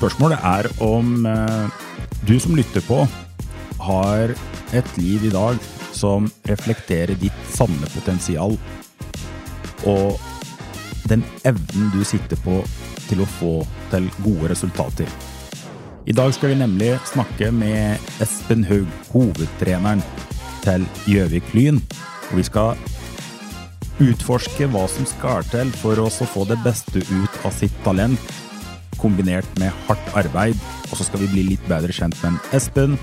Spørsmålet er om eh, du som lytter på, har et liv i dag som reflekterer ditt sanne potensial, og den evnen du sitter på til å få til gode resultater. I dag skal vi nemlig snakke med Espen Haug, hovedtreneren til Gjøvik Lyn. Og vi skal utforske hva som skal til for å få det beste ut av sitt talent kombinert med hardt arbeid. Og så skal vi bli litt bedre kjent med Espen,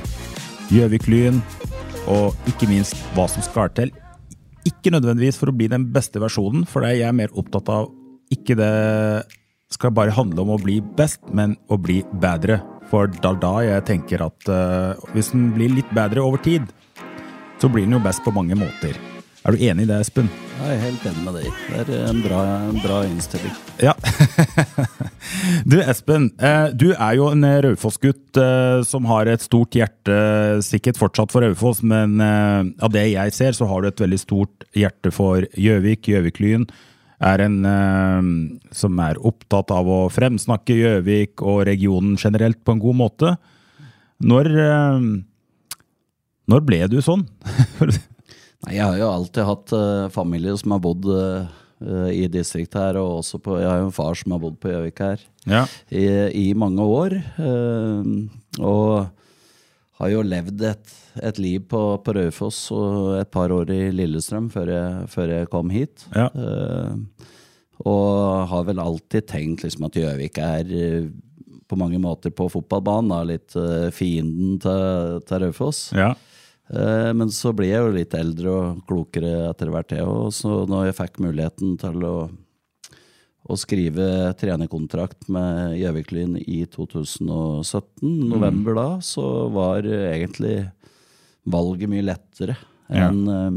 Gjøvik-Lyn, og ikke minst hva som skal til. Ikke nødvendigvis for å bli den beste versjonen, for jeg er mer opptatt av ikke det skal bare handle om å bli best, men å bli bedre. For da da jeg tenker at uh, hvis den blir litt bedre over tid, så blir den jo best på mange måter. Er du enig i det, Espen? Jeg er helt enig med deg. Det er en bra, en bra innstilling. Ja. du Espen, eh, du er jo en Raufoss-gutt eh, som har et stort hjerte, sikkert fortsatt for Raufoss, men eh, av det jeg ser, så har du et veldig stort hjerte for Gjøvik. Gjøvik-Lyn er en som er opptatt av å fremsnakke Gjøvik og regionen generelt på en god måte. Når, når ble du sånn? Nei, jeg har jo alltid hatt uh, familie som har bodd uh, i distriktet her, og også på, jeg har jo en far som har bodd på Gjøvik her Ja. i, i mange år. Uh, og har jo levd et, et liv på, på Raufoss og et par år i Lillestrøm før jeg, før jeg kom hit. Ja. og har vel alltid tenkt liksom, at Gjøvik er på mange måter på fotballbanen da, litt fienden til, til Raufoss. Ja. Eh, Men så blir jeg jo litt eldre og klokere etter hvert, jeg òg. Så når jeg fikk muligheten til å, å skrive trenerkontrakt med Gjøvik-Lyn i 2017, november da, så var egentlig valget mye lettere enn ja.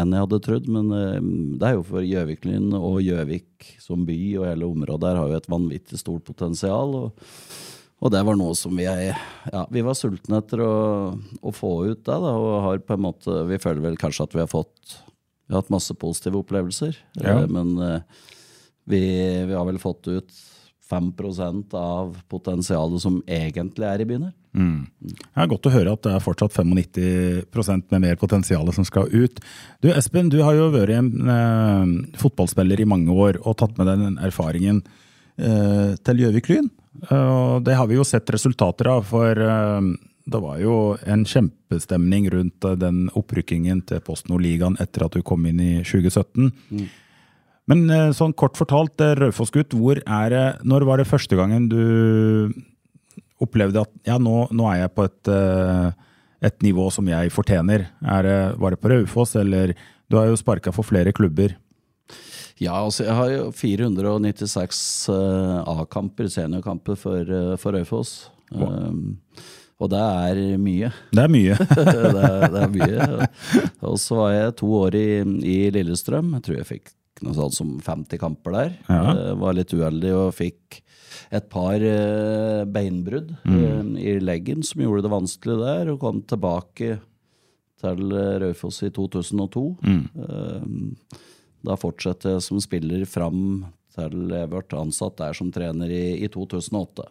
en jeg hadde trodd. Men eh, det er jo for Gjøvik-Lyn og Gjøvik som by og hele området her har jo et vanvittig stort potensial. og og det var noe som vi, ja, vi var sultne etter å, å få ut det. Da, og har på en måte, vi føler vel kanskje at vi har fått vi har hatt masse positive opplevelser. Ja. Eh, Men eh, vi, vi har vel fått ut 5% av potensialet som egentlig er i byen her. Det er godt å høre at det er fortsatt 95% med mer potensial som skal ut. Du Espen, du har jo vært en eh, fotballspiller i mange år og tatt med deg den erfaringen eh, til Gjøvik-Lyn. Eh, og det har vi jo sett resultater av, for eh, det var jo en kjempestemning rundt eh, den opprykkingen til Post Nord-ligaen etter at du kom inn i 2017. Men eh, sånn kort fortalt, eh, Raufoss-gutt, er Når var det første gangen du opplevde at ja, nå, nå er jeg på et, eh, et nivå som jeg fortjener? Er det, var det på Raufoss, eller Du har jo sparka for flere klubber. Ja, altså jeg har jo 496 eh, A-kamper, seniorkamper, for, uh, for Raufoss. Um, og det er mye. Det er mye. det, er, det er mye. Og så var jeg to år i, i Lillestrøm. Jeg tror jeg fikk noe sånt som 50 kamper der. Ja. Eh, var litt uheldig og fikk et par uh, beinbrudd eh, i leggen som gjorde det vanskelig der, og kom tilbake til eh, Raufoss i 2002. Eh, da fortsatte jeg som spiller fram til jeg ble ansatt der som trener i, i 2008.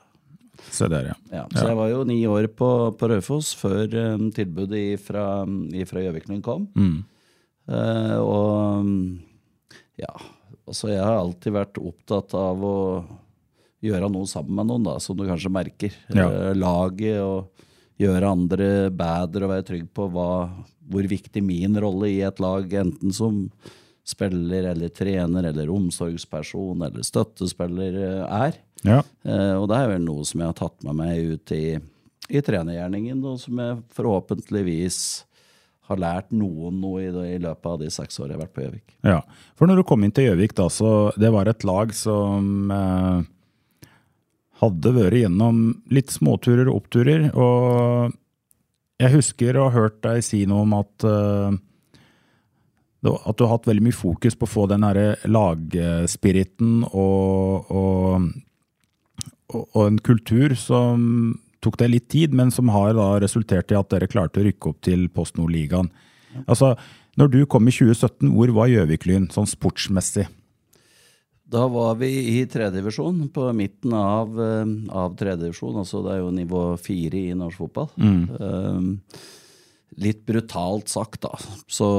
Se der, ja. Ja, så jeg var jo ni år på, på Raufoss før um, tilbudet fra Gjøviklund kom. Eh, og um, ja, altså jeg har alltid vært opptatt av å gjøre noe sammen med noen, da, som du kanskje merker. Ja. Uh, laget og gjøre andre bedre og være trygg på hva, hvor viktig min rolle i et lag, enten som spiller eller trener eller omsorgsperson eller støttespiller, eh, er. ja. Eh, og det er vel noe som jeg har tatt med meg ut i, i trenergjerningen, og som jeg forhåpentligvis har lært noen noe i, det, i løpet av de seks årene jeg har vært på Gjøvik. Ja, for når du kom inn til Gjøvik, da, så det var et lag som eh, hadde vært gjennom litt småturer og oppturer. Og jeg husker å ha hørt deg si noe om at eh, at du har hatt veldig mye fokus på å få den herre lagspiriten og, og, og, en kultur som tok det litt tid, men som har da resultert i at dere klarte å rykke opp til Post Nord-ligaen. Altså, når du kom i 2017, hvor var Gjøvik-Lyn sånn sportsmessig? Da var vi i tredjedivisjon, på midten av, eh, av tredjedivisjon. Altså det er jo nivå fire i norsk fotball. Mm. Um, litt brutalt sagt, da, så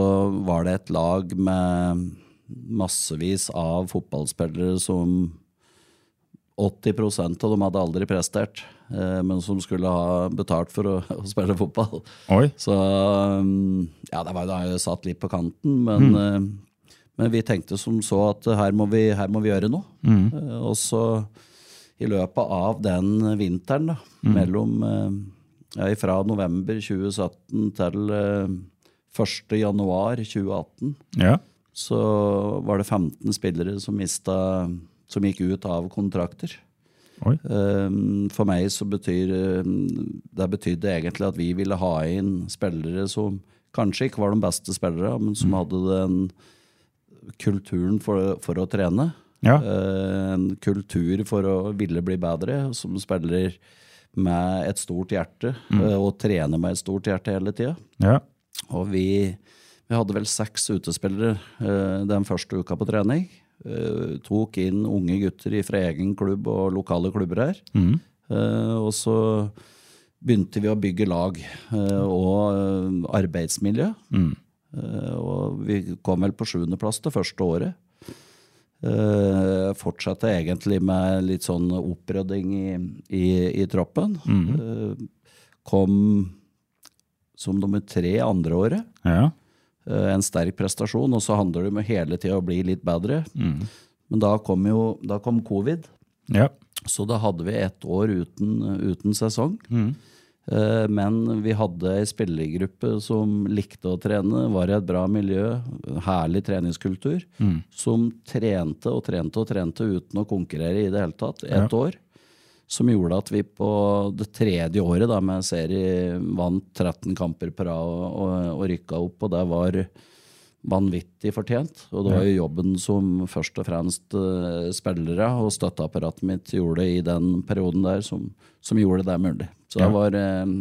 var det et lag med massevis av fotballspillere som 80% av dem hadde aldri prestert, eh, men som skulle ha betalt for å, å spille fotball. Oi. Så um, ja, det var da jeg satt litt på kanten, men, mm. men vi tenkte som så at her må vi, her må vi gjøre noe. Mm. Eh, og så i løpet av den vinteren, da, mm. mellom fra november 2017 til 1. januar 2018, ja. så var det 15 spillere som mista som gikk ut av kontrakter. Oi. Ehm, for meg så betyr det betydde egentlig at vi ville ha inn spillere som kanskje ikke var de beste spillere, men som hadde den kulturen for, for å trene. Ja. Ehm, en kultur for å ville bli bedre, som spiller med et stort hjerte, mm. og trener med et stort hjerte hele tida. Ja. Og vi, vi hadde vel seks utespillere eh, den første uka på trening. Uh, tok inn unge gutter fra egen klubb og lokale klubber her. Mm. Og så begynte vi å bygge lag og arbeidsmiljø. Mm. og vi kom vel på sjuendeplass det første året. Fortsatte egentlig med litt sånn opprydding i, i, i troppen. Mm. kom som nummer tre andre året. Ja. Uh, en sterk prestasjon, og så handler det om hele tida å bli litt bedre. Mm. Men da kom jo da kom covid, ja. så da hadde vi ett år uten, uten sesong. Mm. Eh, men vi hadde ei spillergruppe som likte å trene, var i et bra miljø, herlig treningskultur, Mm. som trente og trente og trente uten å konkurrere i det hele tatt, ett Ja. år. Som gjorde at vi på det tredje året da, med serie vant 13 kamper på rad og, og, og rykka opp. Og det var vanvittig fortjent. Og det var jo jobben som først og fremst uh, spillere og støtteapparatet mitt gjorde i den perioden der, som, som gjorde det mulig. Så Ja. det var eh,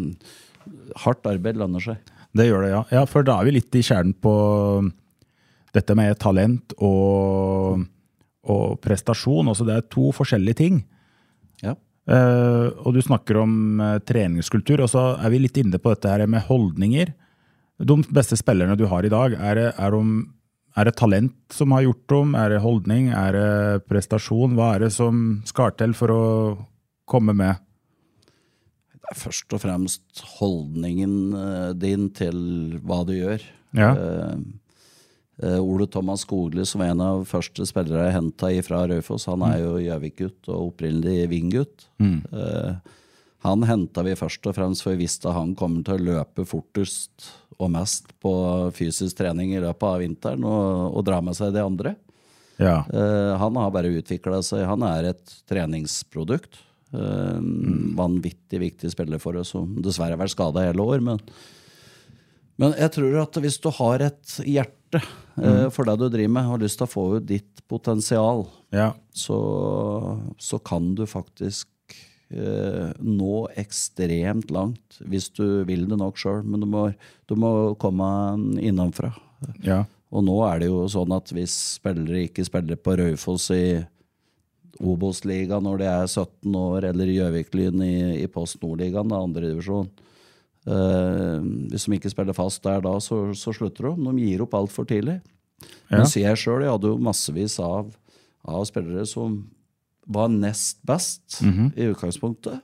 hardt arbeid lønner seg. Det gjør det, ja. ja. For da er vi litt i kjernen på dette med talent og, og prestasjon. Altså det er to forskjellige ting. Ja. Uh, og du snakker om treningskultur, og så er vi litt inne på dette her med holdninger. De beste spillerne du har i dag, er det, er de, er det talent som har gjort dem? Er det holdning? Er det prestasjon? Hva er det som skal til for å komme med? Det er først og fremst holdningen eh, din til hva du gjør. Ja. Uh, Ole Thomas Skogli, som er en av første spillere jeg henta fra Raufoss, han er jo Gjøvik-gutt og opprinnelig Ving-gutt. Eh, han henta vi først og fremst for vi visste han kommer til å løpe fortest og mest på fysisk trening i løpet av vinteren og, og dra med seg de andre. Ja. Uh, han har bare utvikla seg. Han er et treningsprodukt. Eh, Vanvittig viktig spiller for oss, som dessverre har vært skada hele år. Men, men jeg tror at hvis du har et hjerte eh, for det du driver med, og har lyst til å få ut ditt potensial, ja. så, så kan du faktisk nå ekstremt langt hvis du vil det nok sjøl. Men du må, du må komme innenfra. ja. Og nå er det jo sånn at hvis spillere ikke spiller på Raufoss i Obos-ligaen når de er 17 år, eller Gjøvik-Lyn i, i Post Nord-ligaen, andredivisjon uh, Hvis de ikke spiller fast der da, så, så slutter de. De gir opp altfor tidlig. Ja. Men jeg sjøl, jeg hadde jo massevis av, av spillere som var nest best i utgangspunktet,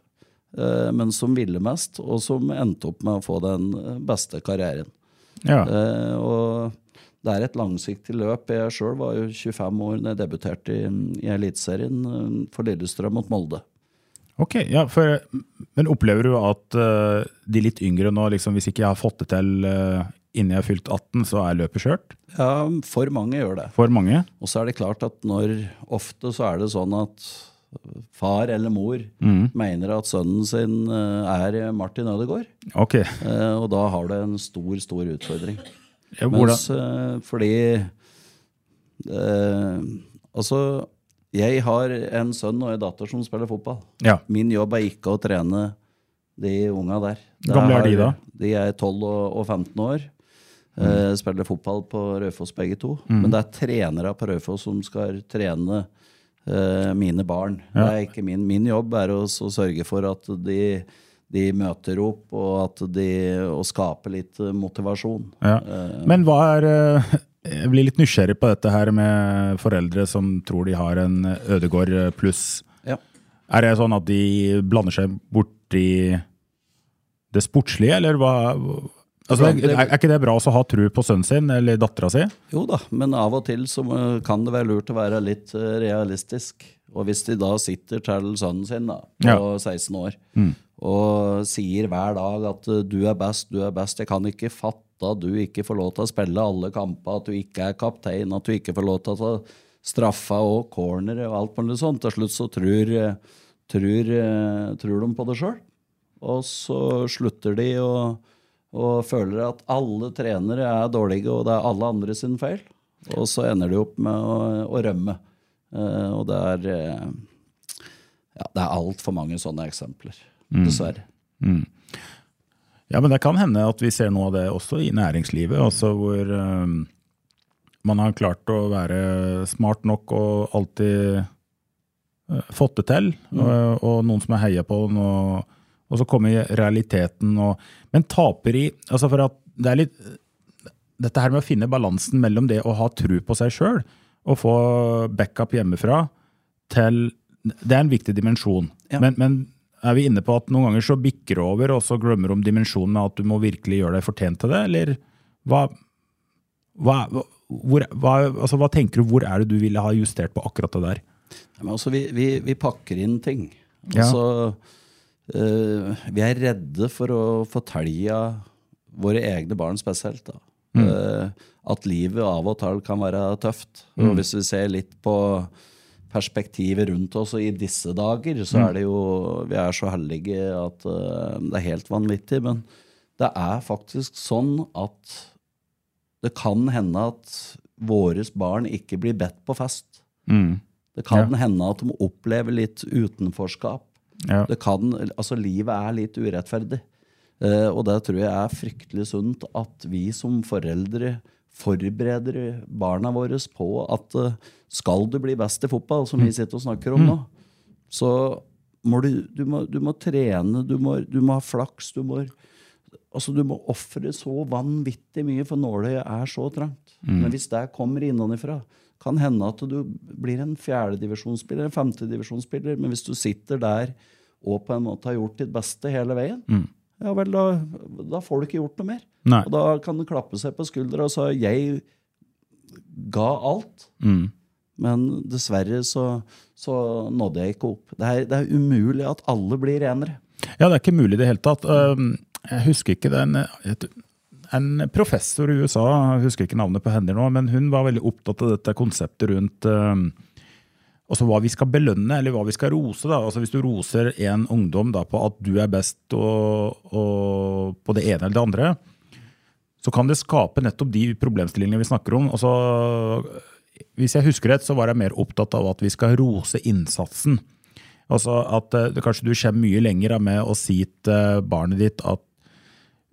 eh, men som ville mest, og som endte opp med å få den beste karrieren. ja. Eh, og det er et langsiktig løp. Jeg sjøl var jo 25 år da jeg debuterte i, i Eliteserien eh, for Lillestrøm mot Molde. Ok, ja, for, men opplever du at eh, de litt yngre nå, liksom, hvis ikke jeg har fått det til eh, innen jeg har fylt 18, så er løpet kjørt? Ja, for mange gjør det. For mange? Og så er det klart at når Ofte så er det sånn at far eller mor Mm. mener at sønnen sin eh, er Martin Ødegaard. Ok. Eh, Og da har du en stor, stor utfordring. Ja, Mens eh, fordi eh, Altså, jeg har en sønn og en datter som spiller fotball. ja. Min jobb er ikke å trene de unga der. Gamle er de da? De er 12 og, og 15 år. Eh, spiller fotball på Raufoss begge to. Mm. Men det er trenere på Raufoss som skal trene uh, mine barn. Det er ikke min, min jobb er å, å sørge for at de, de møter opp, og at de å skape litt eh, motivasjon. Ja. Men hva er uh, Jeg blir litt nysgjerrig på dette her med foreldre som tror de har en Ødegård pluss. Ja. Er det sånn at de blander seg borti det sportslige, eller hva? Altså, er, er ikke det bra å ha tru på sønnen sin eller dattera si? Jo da, men av og til så kan det være lurt å være litt eh, realistisk. Og hvis de da sitter til sønnen sin da, på Ja. 16 år og sier hver dag at eh, du er best, du er best, jeg kan ikke fatte at du ikke får lov til å spille alle kamper, at du ikke er kaptein, at du ikke får lov til å ta straffa og corner og alt mulig sånt. Til slutt så tror, eh, tror, tror de på det sjøl. Og så slutter de og, og føler at alle trenere er dårlige, og det er alle andre sin feil. Og så ender de opp med å, å rømme. Eh, og det er eh, ja, det er altfor mange sånne eksempler, dessverre. Ja, men det kan hende at vi ser noe av det også i næringslivet, altså hvor Um man har klart å være smart nok og alltid eh, fått det til, og, og noen som er heia på den, og, og så kommer realiteten og Men taper i Altså for at det er litt Dette her med å finne balansen mellom det å ha tro på seg sjøl og få backup hjemmefra til Det er en viktig dimensjon. Ja. Men, men er vi inne på at noen ganger så bikker det over, og så glemmer du om dimensjonen med at du må virkelig gjøre deg fortjent til det, eller hva, hva, hvor, hva, altså, hva tenker du, hvor er det du ville ha justert på akkurat det der? Men altså, vi, vi, vi pakker inn ting. Ja. Altså, eh, vi er redde for å fortelle våre egne barn spesielt. Da. Eh, at livet av og til kan være tøft. Og hvis vi ser litt på perspektivet rundt oss, og i disse dager, så er det jo Vi er så heldige at uh, det er helt vanvittig. Men det er faktisk sånn at det kan hende at våre barn ikke blir bedt på fest. Det kan hende at de opplever litt utenforskap. Ja. Det kan, altså Livet er litt urettferdig. Uh, og det tror jeg er fryktelig sunt at vi som foreldre forbereder barna våre på at uh, skal du bli best i fotball, som vi sitter og snakker om nå, så må du, du, må, du må trene, du må, du må ha flaks, du må Altså, du må ofre så vanvittig mye, for nåløyet er så trangt. Men hvis det kommer innenfra, kan hende at du blir en fjerdedivisjonsspiller, en femtedivisjonsspiller, men hvis du sitter der og på en måte har gjort ditt beste hele veien, ja vel, da, da får du ikke gjort noe mer. Nei. Og da kan du klappe seg på skuldra og si 'jeg ga alt'. Men dessverre så, så nådde jeg ikke opp. Det er, det er umulig at alle blir renere. Ja, det er ikke mulig i det hele tatt. Jeg husker ikke den En professor i USA, jeg husker ikke navnet på henne nå, men hun var veldig opptatt av dette konseptet rundt um, altså hva vi skal belønne, eller hva vi skal rose. da. Altså Hvis du roser en ungdom da på at du er best og, og på det ene eller det andre, så kan det skape nettopp de problemstillingene vi snakker om. Altså, hvis jeg husker rett, så var jeg mer opptatt av at vi skal rose innsatsen. Altså at eh, det, Kanskje du kommer mye lenger med å si til barnet ditt at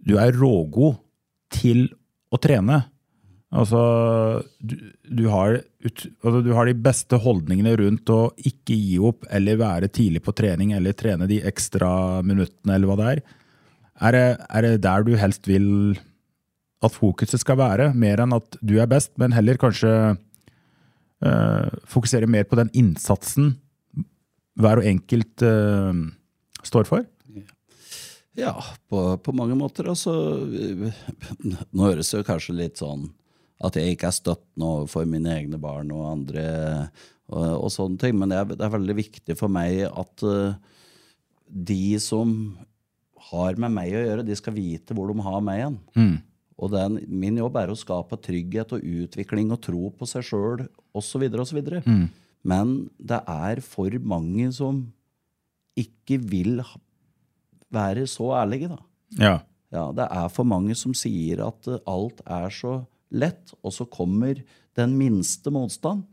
du er rågod til å trene. Altså, du, du, har, ut, altså, du har de beste holdningene rundt å ikke gi opp eller være tidlig på trening eller trene de ekstra minuttene eller hva det er. Er det, er det der du helst vil at fokuset skal være, mer enn at du er best, men heller kanskje øh, fokusere mer på den innsatsen hver og enkelt øh, står for? Ja, på, på mange måter. Altså Nå høres det kanskje litt sånn at jeg ikke er støttende overfor mine egne barn og andre og, og sånne ting, men det er, det er veldig viktig for meg at eh, de som har med meg å gjøre, de skal vite hvor de har meg igjen. Og den, min jobb er å skape trygghet og utvikling og tro på seg sjøl osv. Mm. Men det er for mange som ikke vil være så ærlige, da. Ja. Ja, det er for mange som sier at eh, alt er så lett, og så kommer den minste motstand.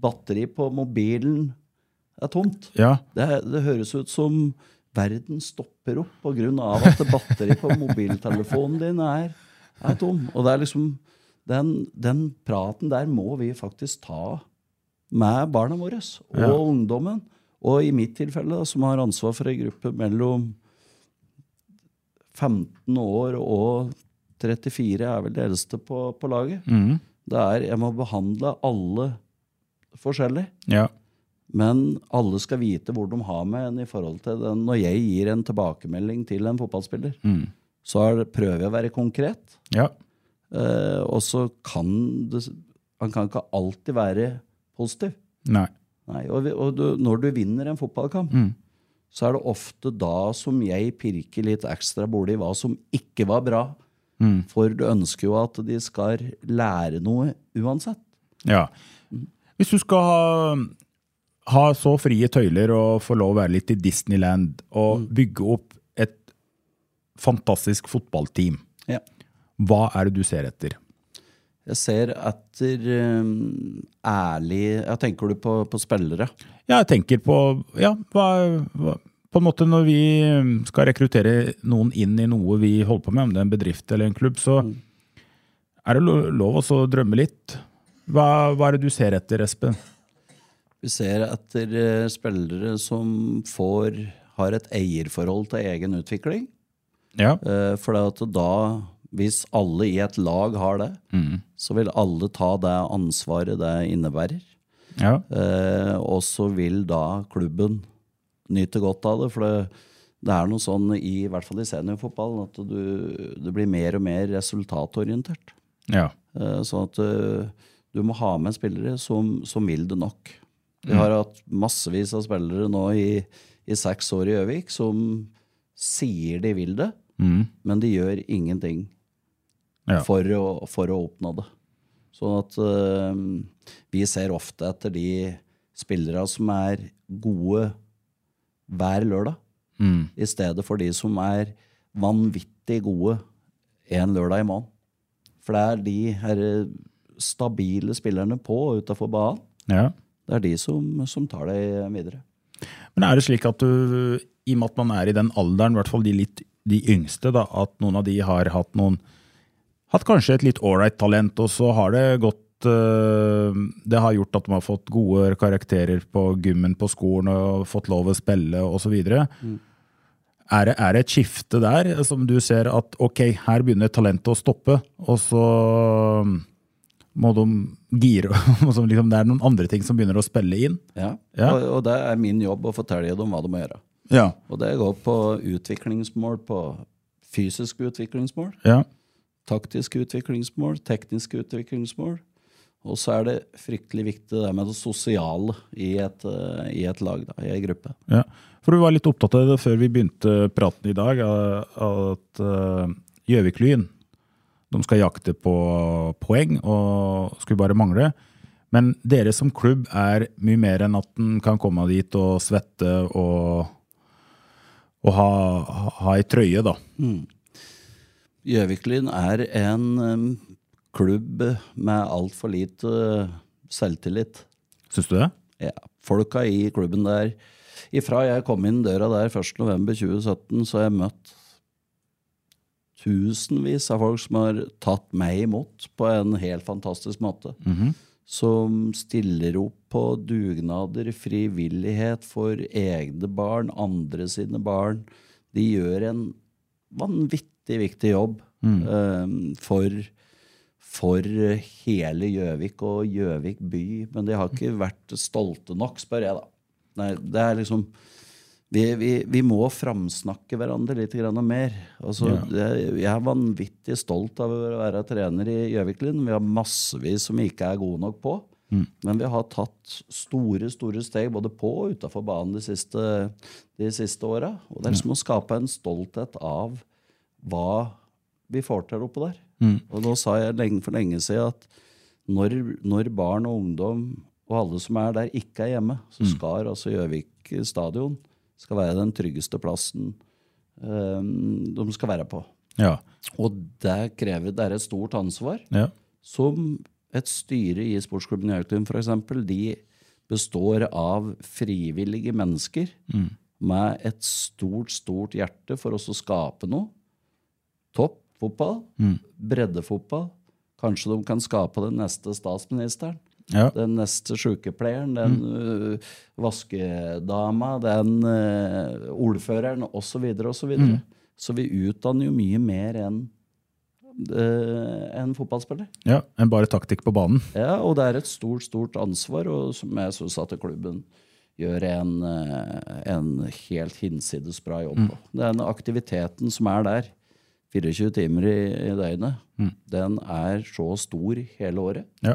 Batteri på mobilen er tomt. Ja. Det, det høres ut som verden stopper opp av at batteri på mobiltelefonen din er, er tom. Og det er liksom den, den praten der må vi faktisk ta med barna våre og Ja. ungdommen. Og i mitt tilfelle, da, som har ansvar for ei gruppe mellom 15 år og 34, er vel det eldste på, på laget. Det er Jeg må behandle alle forskjellig. Ja. Men alle skal vite hvor de har med en i forhold til den. Når jeg gir en tilbakemelding til en fotballspiller, så er det, prøver jeg å være konkret. Ja. Eh, og så kan det Han kan ikke alltid være positiv. Nei. Nei, og vi, og du, når du vinner en fotballkamp, så er det ofte da som jeg pirker litt ekstra borti hva som ikke var bra. For du ønsker jo at de skal lære noe uansett. Ja. Hvis du skal ha, ha så frie tøyler og få lov å være litt i Disneyland og bygge opp et fantastisk fotballteam, Ja. hva er det du ser etter? Jeg ser etter um, ærlig ja, Tenker du på, på spillere? Ja, jeg tenker på ja, hva, hva, på en måte når vi skal rekruttere noen inn i noe vi holder på med, om det er en bedrift eller en klubb, så er det lov å drømme litt. Hva, hva er det du ser etter, Espen? Vi ser etter eh, spillere som får, har et eierforhold til egen utvikling. Ja. Eh, for da, hvis alle i et lag har det, så vil alle ta det ansvaret det innebærer. ja. Eh, og så vil da klubben nyte godt av det. For det, det er noe sånn, i, hvert fall i seniorfotballen, at du, du blir mer og mer resultatorientert. Ja. Eh, Sånn at du, du må ha med spillere som, som vil det nok. Vi har hatt massevis av spillere nå i, i seks år i Gjøvik som sier de vil det, men de gjør ingenting Ja. for, å, for å oppnå det. Sånn at uh, vi ser ofte etter de spillere som er gode hver lørdag, i stedet for de som er vanvittig gode en lørdag i måneden. For det er de her stabile spillerne på og utafor banen. ja. Det er de som, som tar deg videre. Men er det slik at du, i og med at man er i den alderen, i hvert fall de litt de yngste, da, at noen av de har hatt noen Hatt kanskje et litt ålreit talent, og så har det gått øh, Det har gjort at de har fått gode karakterer på gymmen på skolen og fått lov å spille osv. Mm. Er, det, er det et skifte der som du ser at ok, her begynner talentet å stoppe, og så må de gire liksom Det er noen andre ting som begynner å spille inn? Ja. Ja. Og, og det er min jobb å fortelle dem hva de må gjøre. Ja. Og det går på utviklingsmål, på fysiske utviklingsmål, ja. Taktiske utviklingsmål, tekniske utviklingsmål. Og så er det fryktelig viktig det med det sosiale i et, eh, i et lag, da, i ei gruppe. Ja, for du var litt opptatt av det før vi begynte praten i dag, at eh, Gjøvik-Lyn de skal jakte på poeng, og skulle bare mangle. Men dere som klubb er mye mer enn at en kan komme dit og svette og, og ha, ha- ei trøye, da. Gjøviklyn er en um, klubb med altfor lite eh, selvtillit. Syns du det? Ja, folka i klubben der Ifra jeg kom inn døra der 1.11.2017, så har jeg møtt tusenvis av folk som har tatt meg imot på en helt fantastisk måte. Som stiller opp på dugnader, frivillighet for egne barn, andre sine barn. De gjør en vanvittig viktig jobb eh, for, for hele Gjøvik og Gjøvik by. Men de har ikke vært stolte nok, spør jeg, da. Nei, det er liksom vi, vi, vi må framsnakke hverandre litt grann mer. Altså, det, jeg er vanvittig stolt av å være trener i Gjøviklyn. Vi har massevis som vi ikke er gode nok på. Men vi har tatt store store steg både på og utafor banen de siste, de siste åra. Og det er liksom å skape en stolthet av hva vi får til oppå der. Og nå sa jeg lenge, for lenge siden at når, når barn og ungdom og alle som er der, ikke er hjemme, så skal altså Gjøvik stadion skal være den tryggeste plassen um, de skal være på. Ja. Og det krever det er et stort ansvar. Ja. Som et styre i sportsklubben Gjøvik for eksempel, de består av frivillige mennesker med et stort, stort hjerte for oss å skape noe. Toppfotball, breddefotball. Kanskje de kan skape den neste statsministeren. Ja. Den neste sykepleieren, den øh, vaskedama, den uh, ordføreren osv. Så, videre, og så, vi utdanner jo mye mer enn uh, en fotballspiller. ja. Enn bare taktikk på banen. Ja, og det er et stort, stort ansvar, og som jeg syns at klubben gjør en, en helt hinsides bra jobb på. Den aktiviteten som er der, 24 timer i, i døgnet, den er så stor hele året. Ja.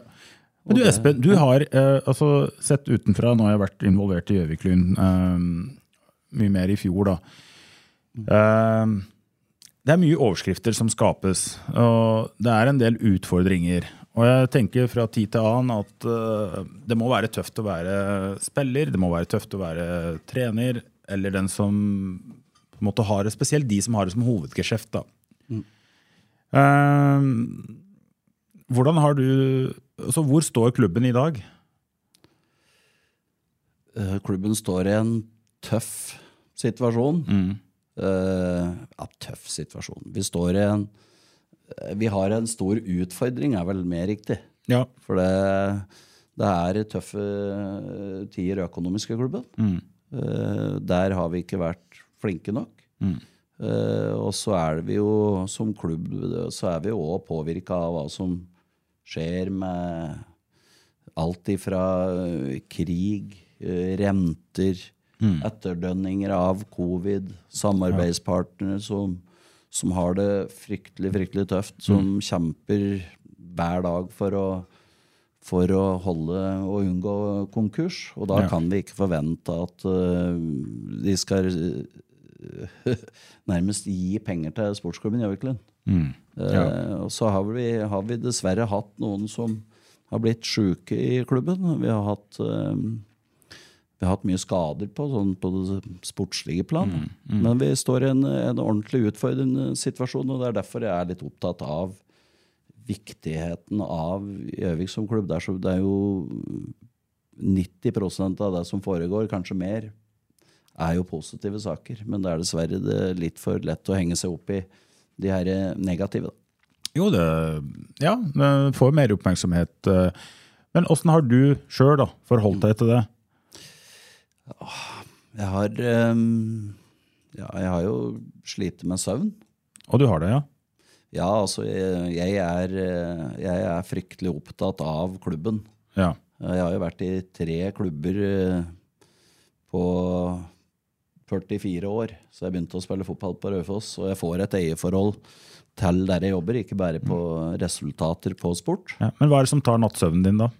Men du Espen, du har eh, altså sett utenfra, nå har jeg vært involvert i Gjøvik-Lyn eh, mye mer i fjor, da. Eh, det er mye overskrifter som skapes, og det er en del utfordringer. Og jeg tenker fra tid til annen at eh, det må være tøft å være spiller, det må være tøft å være trener, eller den som på en måte har det, spesielt de som har det som hovedgeskjeft. da. Eh, hvordan har du altså Hvor står klubben i dag? Eh, Klubben står i en tøff situasjon. Eh, ja, tøff situasjon. Vi står i en eh, Vi har en stor utfordring, er vel mer riktig. Ja. For det, det er tøffe tider i klubben. Eh, der har vi ikke vært flinke nok. Eh, og så er vi jo som klubb så er vi òg påvirka av hva som skjer med alt ifra eh, krig, renter, renter, etterdønninger av covid, samarbeidspartnere som, som har det fryktelig, fryktelig tøft, som kjemper hver dag for å for å holde og unngå konkurs. Og da Ja. kan vi ikke forvente at uh, de skal eh, nærmest gi penger til sportsklubben Gjøviklund. Eh, og så har vi, har vi dessverre hatt noen som har blitt sjuke i klubben. Vi har hatt, eh, vi har hatt mye skader på, sånn på det sportslige plan. Men vi står i en, en ordentlig utfordrende situasjon, og det er derfor jeg er litt opptatt av viktigheten av Gjøvik som klubb. Det er, så, det er jo 90% av det som foregår, kanskje mer, er jo positive saker. Men det er dessverre det litt for lett å henge seg opp i de her negative. Da. Jo, det Ja, det får mer oppmerksomhet. eh. Men åssen har du sjøl forholdt deg til det? Jeg har, ehm, ja, jeg har jo slitt med søvn. Og du har det, ja? Ja, altså, jeg, jeg, er, eh, jeg er fryktelig opptatt av klubben. Ja. Jeg har jo vært i tre klubber eh, på 44 år, så jeg begynte å spille fotball på Raufoss. Og jeg får et eierforhold til der jeg jobber, ikke bare på resultater på sport. ja. Men hva er det som tar nattsøvnen din, da?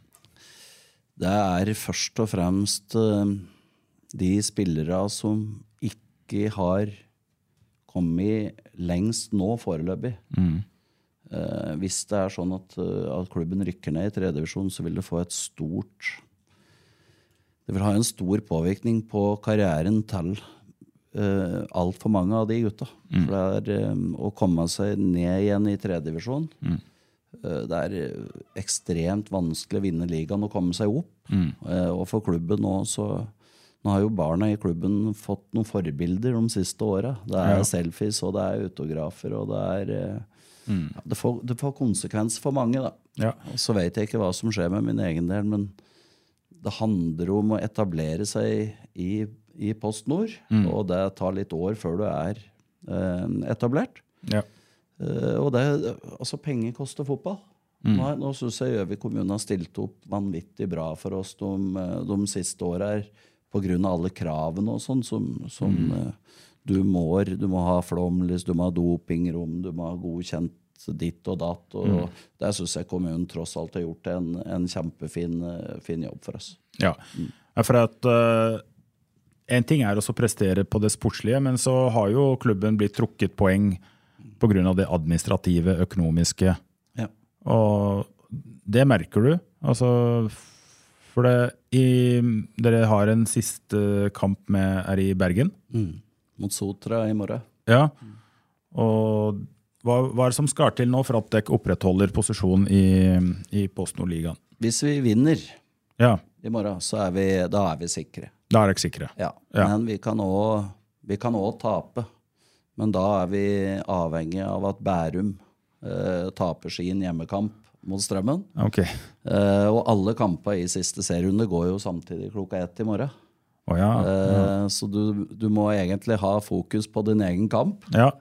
Det er først og fremst eh, de spillere som ikke har kommet lengst nå foreløpig. Eh, hvis det er sånn at, eh, at klubben rykker ned i tredjevisjon, så vil det få et stort Det vil ha en stor påvirkning på karrieren til uh, altfor mange av de gutta. For det er um, å komme seg ned igjen i tredjedivisjon Eh, Det er eh, ekstremt vanskelig å vinne ligaen og komme seg opp. Eh, Og for klubben nå, så Nå har jo barna i klubben fått noen forbilder de siste åra. Det er selfies, og det er autografer, og det er mm. ja, det, får, det får konsekvens for mange, da. Ja. Så vet jeg ikke hva som skjer med min egen del, men det handler om å etablere seg i, i Post Nord, og det tar litt år før du er eh, etablert. Ja. Eh, og det, altså penger koster fotball. Nå, er- nå syns jeg Gjøvik kommune har stilt opp vanvittig bra for oss de, eh, de siste åra pga. alle kravene og sånn som, som mm. du, må, du må ha flomlys, du må ha dopingrom, du må ha godkjent ditt og datt. Og Der syns jeg kommunen tross alt har gjort en, en kjempefin eh, fin jobb for oss. Ja, mm. for at uh, En ting er å prestere på det sportslige, men så har jo klubben blitt trukket poeng av det administrative, økonomiske. Ja. Og det merker du. Altså, for det, i, dere har en siste kamp med er i Bergen. Mm. Mot Sotra i morgen. Ja. Og hva, hva er det som skal til nå for at dere opprettholder posisjonen i, i Post Nord-ligaen? Hvis vi vinner Ja, i morgen, så er vi, da er vi sikre. da er dere sikre. Ja. Ja. Men vi kan òg tape. Men da er vi avhengig av at Bærum eh, taper sin hjemmekamp mot Strømmen. Ok. Eh, og alle kamper i siste serierunde går jo samtidig klokka ett i morgen. Å ja. Eh, Så du, du må egentlig ha fokus på din egen kamp. ja.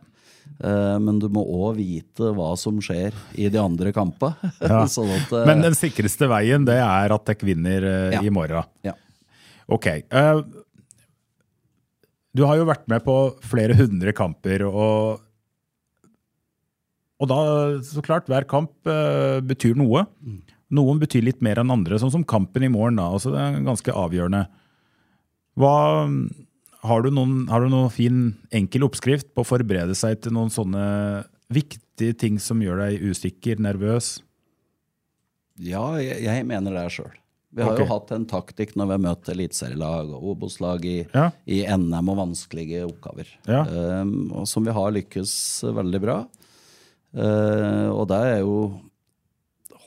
Eh, men du må òg vite hva som skjer i de andre kampene. Ja. sånn at, eh, Men den sikreste veien, det er at dere vinner eh, Ja. i morgen. ja. Ok. du har jo vært med på flere hundre kamper, og, og da, så klart, hver kamp betyr noe. Noen betyr litt mer enn andre, sånn som kampen i morgen. da, altså Det er ganske avgjørende. Hva, har, du noen, har du noen fin, enkel oppskrift på å forberede seg til noen sånne viktige ting som gjør deg usikker, nervøs? Ja, jeg, jeg mener det sjøl. Vi har okay. jo hatt en taktikk når vi har møtt eliteserielag og Obos-lag i, Ja. i NM og vanskelige oppgaver, Ja. um, og som vi har lykkes veldig bra. Uh, og det er jo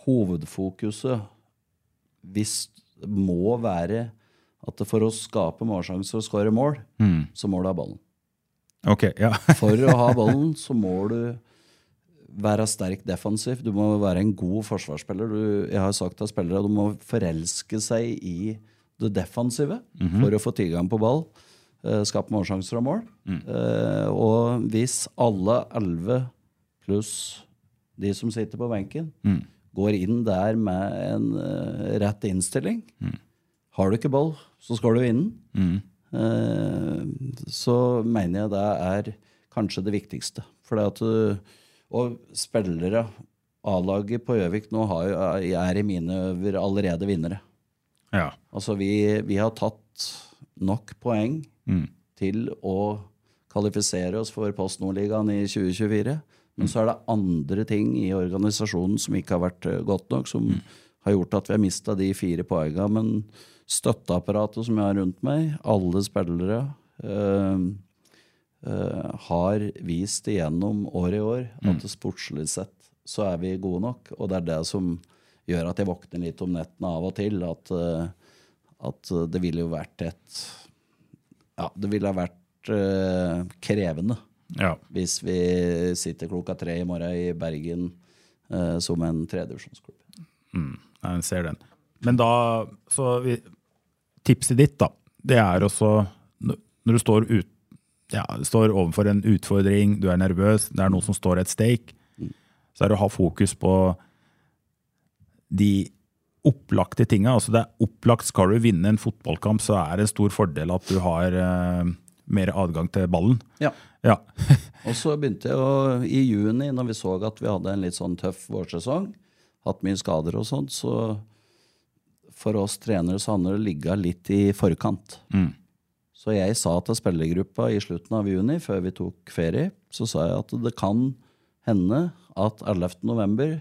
hovedfokuset hvis må være at for å skape målsjanser og skåre mål, så må du ha ballen. Ok, ja. For å ha ballen så må du være sterk defensiv. Du må være en god forsvarsspiller. Du, jeg har sagt til spillere at du må forelske seg i det defensive for å få tilgang på ball. eh, skape målsjanser og mål. Eh, og hvis alle elleve pluss de som sitter på benken, går inn der med en uh, rett innstilling Har du ikke ball, så skal du vinne. Eh, så mener jeg det er kanskje det viktigste. For at du, og spillere, A-laget på Gjøvik nå har, er i mine øver allerede vinnere. ja. Altså vi, vi har tatt nok poeng til å kvalifisere oss for Post Nord-ligaen i 2024. Men så er det andre ting i organisasjonen som ikke har vært eh, godt nok, som har gjort at vi har mista de fire poengene. Men støtteapparatet som jeg har rundt meg, alle spillere, eh, eh, har vist igjennom år i år at mm. sportslig sett så er vi gode nok. Og det er det som gjør at jeg våkner litt om nettene av og til. At, eh, at det ville jo vært et Ja, det ville ha vært eh, krevende ja. hvis vi sitter klokka tre i morgen i Bergen eh, som en tredjevisjonsklubb. Ja, Jeg ser den. Men da, så vi, tipset ditt da, det er også, når du står, ut, ja, står overfor en utfordring, du er nervøs, det er noe som står et stake, så er det å ha fokus på de opplagte tinga. Altså det er opplagt, skal du vinne en fotballkamp, så er det en stor fordel at du har eh, mer adgang til ballen. Ja. Ja. Og så begynte jeg å, i juni, når vi så at vi hadde en litt sånn tøff vårsesong, hatt mye skader og sånt, så for oss trenere så handler det om å ligge litt i forkant. Så jeg sa til spillergruppa i slutten av juni, før vi tok ferie, så sa jeg at det kan hende at 11. november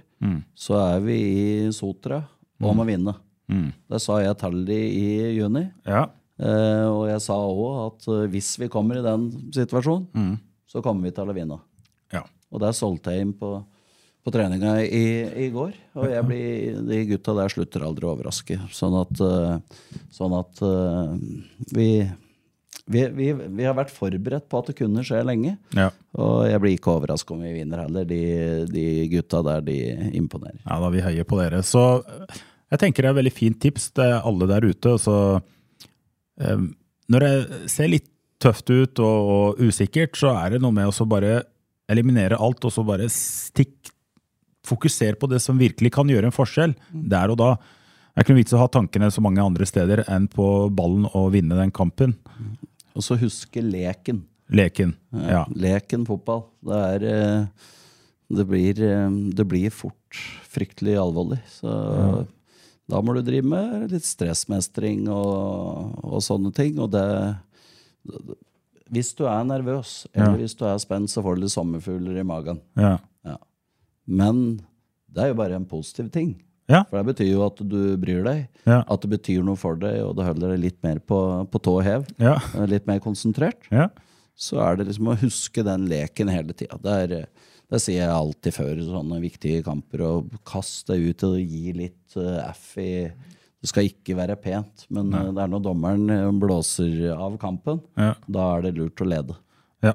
så er vi i Sotra og må vinne. Det sa jeg til de i juni. ja. Eh, og jeg sa òg at eh, hvis vi kommer i den situasjonen, så kommer vi til å vinne. ja. Og der solgte jeg inn på, på treninga i, i går. Og jeg blir, de gutta der slutter aldri å overraske. Sånn at, eh, sånn at eh, vi, vi, vi, vi har vært forberedt på at det kunne skje lenge. ja. Og jeg blir ikke overraska om vi vinner heller. De, de gutta der, de imponerer. Ja, da vi heier på dere. Så eh, jeg tenker det er et veldig fint tips til alle der ute. Så, når det ser litt tøft ut og, og usikkert, så er det noe med å bare eliminere alt, og så bare stikk Fokuser på det som virkelig kan gjøre en forskjell, der og da. Det er ikke noe vits å ha tankene så mange andre steder enn på ballen og vinne den kampen. Og så huske leken. Leken. Ja. Leken fotball. Det er eh, det blir, eh, det blir fort fryktelig alvorlig. Så da må du drive med litt stressmestring og, og sånne ting. Og det hvis du er nervøs, eller Ja. hvis du er spent, så får du litt sommerfugler i magen. Ja. Men det er jo bare en positiv ting. Ja. For det betyr jo at du bryr deg, Ja. at det betyr noe for deg, og det holder deg litt mer på, på tå hev, Ja. eh, litt mer konsentrert. ja. Så er det liksom å huske den leken hele tida. Det, er, eh, det sier jeg alltid før sånne viktige kamper. Å kaste deg ut og gi litt eh, F i Det skal ikke være pent, men Nei. det er når dommeren eh, blåser av kampen. Ja. Da er det lurt å lede. Ja,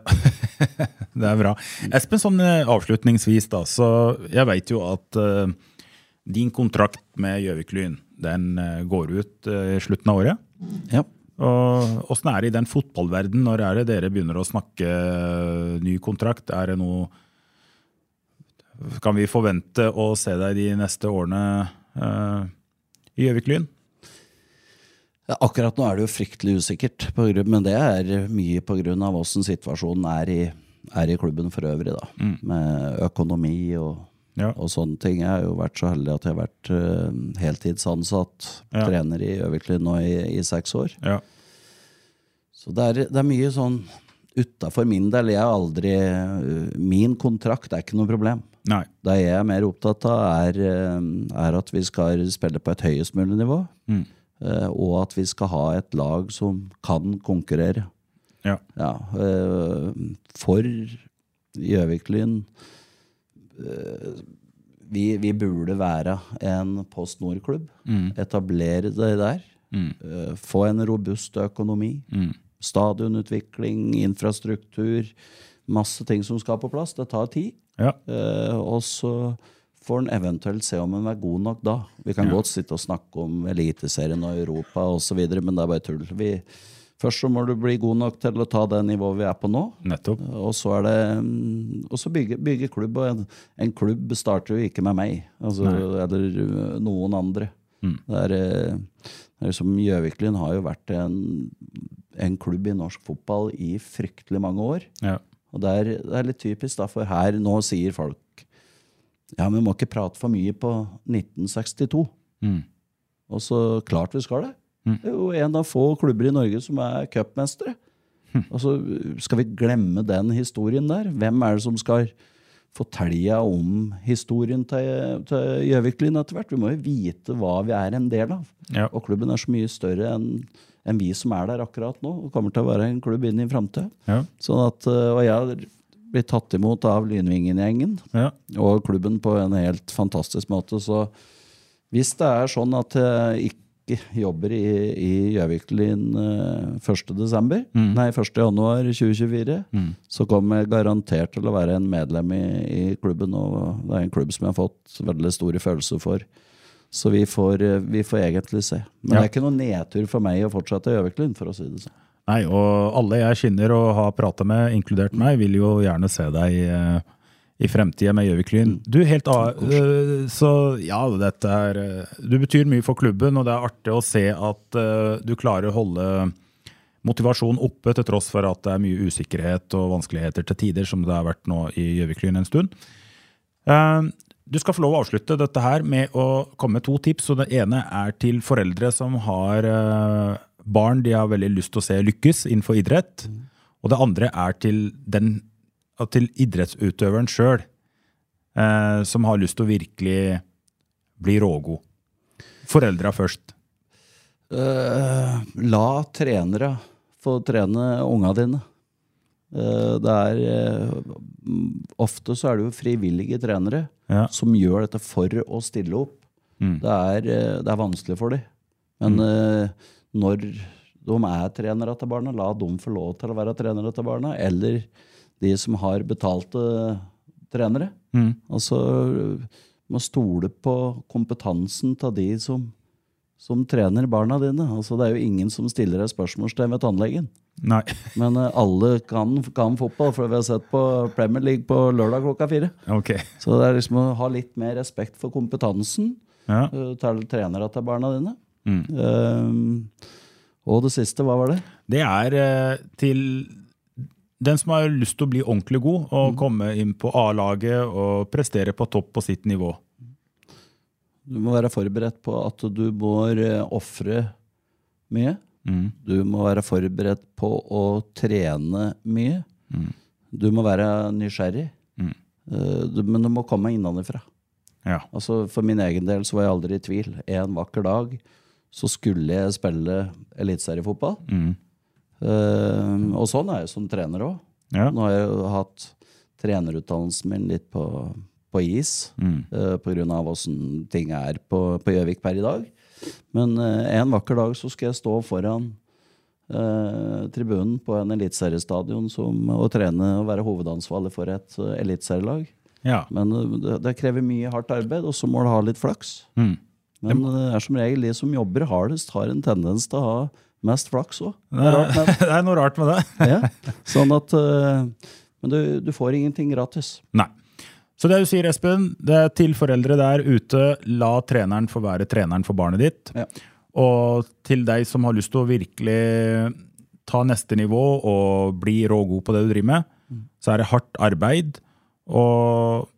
det er bra. Espen, sånn eh, avslutningsvis, da, så jeg veit jo at uh, din kontrakt med Gjøvik-Lyn den eh, går ut i i slutten av året. Ja. Og Åssen er det i den fotballverdenen? når er det dere begynner å snakke uh, ny kontrakt? Er det noe Kan vi forvente å se deg de neste årene i Gjøvik-Lyn? Akkurat nå er det jo fryktelig usikkert, men det er mye pga. åssen situasjonen er i, er i klubben for øvrig. da, Med økonomi og, Ja. og sånne ting. Jeg har jo vært så heldig at jeg har vært uh, heltidsansatt Ja. trener i Øvikli nå i, i seks år. Ja. Så det er, det er mye sånn utafor min del. Jeg har aldri eh, Min kontrakt er ikke noe problem. Nei. Det jeg er mer opptatt av, er, eh, er at vi skal spille på et høyest mulig nivå. Mm. Eh, Og at vi skal ha et lag som kan konkurrere. Ja. Ja, eh, for Gjøvik-Lyn eh, vi, vi burde være en Post Nord-klubb. Etablere det der. Eh, Få en robust økonomi. Stadionutvikling, infrastruktur. Masse ting som skal på plass. Det tar tid. Ja. Og så får en eventuelt se om en er god nok da. Vi kan godt sitte og snakke om Eliteserien og Europa osv., men det er bare tull. Vi, først så må du bli god nok til å ta det nivået vi er på nå. Nettopp. Og så er det mm, Og så bygge, bygge klubb. Og en, en klubb starter jo ikke med meg, altså, eller uh, noen andre. Det er, uh, det er som Gjøviklyn har jo vært en, en klubb i norsk fotball i fryktelig mange år. Ja. Og det er, det er litt typisk, da, for her nå sier folk Ja, men vi må ikke prate for mye på 1962. Mm. Og så klart vi skal det. Det er jo en av få klubber i Norge som er cupmestere. Og så skal vi glemme den historien der? Hvem er det som skal fortelle om historien til til Gjøvik-Lyn etter hvert? Vi må jo vite hva vi er en del av. Ja. Og klubben er så mye større enn enn vi som er der akkurat nå, og kommer til å være en klubb inn i framtida. Ja. Sånn at, øh, og jeg blitt tatt imot av Lynvingen-gjengen Ja. og klubben på en helt fantastisk måte. Så hvis det er sånn at jeg ikke jobber i, i Gjøvik-Lyn øh, 1.12., nei 1.1.2024, så kommer jeg garantert til å være en medlem i, i klubben. Og det er en klubb som jeg har fått veldig store følelser for. Så vi får, øh, vi får egentlig se. Men Ja. det er ikke noe nedtur for meg å fortsette i Gjøvik-Lyn, for å si det sånn. Nei, og alle jeg kjenner og har prata med, inkludert meg, vil jo gjerne se deg eh, i fremtida med Gjøvik-Lyn. Du, helt av, eh, så ja, dette er eh, Du betyr mye for klubben, og det er artig å se at du klarer å holde motivasjonen oppe til tross for at det er mye usikkerhet og vanskeligheter til tider, som det har vært nå i Gjøvik-Lyn en stund. Du skal få lov å avslutte dette her med å komme med to tips. og Det ene er til foreldre som har barn de har veldig lyst til å se lykkes innenfor idrett. Og det andre er til, den, til idrettsutøveren sjøl, eh, som har lyst til å virkelig bli rågod. Foreldra først. Uh, la trenere få trene unga dine. Uh, det er mm, Ofte så er det jo frivillige trenere Ja. som gjør dette for å stille opp. Det, er, det er vanskelig for dem. Men eh, når de er trenere til barna, la dem få lov til å være trenere til barna. Eller de som har betalte trenere. Altså må stole på kompetansen til de som som trener barna dine. Altså, det er jo ingen som stiller deg spørsmålstegn ved tannlegen. Nei. Men uh, alle kan, kan fotball, for vi har sett på Premier League på lørdag klokka fire. Okay. Så det er liksom å ha litt mer respekt for kompetansen Ja. uh, til trenere til barna dine. Eh, og det siste, hva var det? Det er eh, til den som har lyst til å bli ordentlig god og komme inn på A-laget og prestere på topp på sitt nivå. Du må være forberedt på at du må uh, ofre mye. Du må være forberedt på å trene mye. Du må være nysgjerrig. Eh, du, men du må komme innenfra. Ja. Altså, for min egen del så var jeg aldri i tvil. En vakker dag så skulle jeg spille eliteseriefotball. Eh, og sånn er jeg som trener òg. Ja. Nå har jeg hatt trenerutdannelsen min litt på, på is Mm. eh, på grunn av åssen ting er på på Gjøvik per i dag. Men uh, en vakker dag så skal jeg stå foran uh, tribunen på en eliteseriestadion som- og trene og være hovedansvarlig for et uh, eliteserielag. Ja. Men eh, det, det krever mye hardt arbeid, og så må du ha litt flaks. Mm. Men eh, det er som regel de som jobber hardest, har en tendens til å ha mest flaks òg. Det er, det er noe rart med det. Ja. Sånn at eh, Men du, du får ingenting gratis. Nei. Så det du sier, Espen, det er til foreldre der ute, la treneren få være treneren for barnet ditt. Ja. Og til deg som har lyst til å virkelig ta neste nivå og bli rågod på det du driver med, så er det hardt arbeid. Og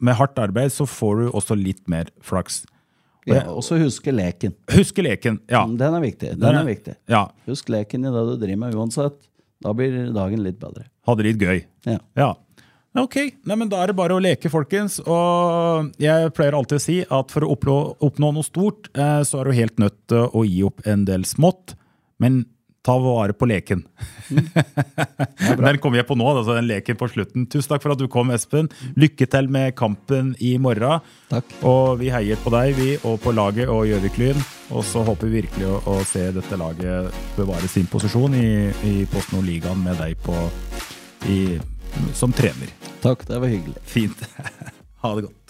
med hardt arbeid så får du også litt mer flaks. Ja, jeg- og så huske leken. Huske leken. Ja. Den er viktig. Den Den er viktig. ja. Husk leken i det du driver med uansett. Da blir dagen litt bedre. Ha det litt gøy. Ja. Ja. Ok, Nei, men da er det bare å leke, folkens. Og jeg pleier alltid å si at for å oppnå, oppnå noe stort, eh, så er du helt nødt til å gi opp en del smått. Men ta vare på leken. den kom jeg på nå, altså den leken på slutten. Tusen takk for at du kom, Espen. Lykke til med kampen i morgen. Takk. Og vi heier på deg, vi, og på laget og Gjøvik-Lyn. Og så håper vi virkelig å, å se dette laget bevare sin posisjon i, i Post Nord-ligaen med deg på, i, som trener. Takk, det var hyggelig. Fint. ha det godt.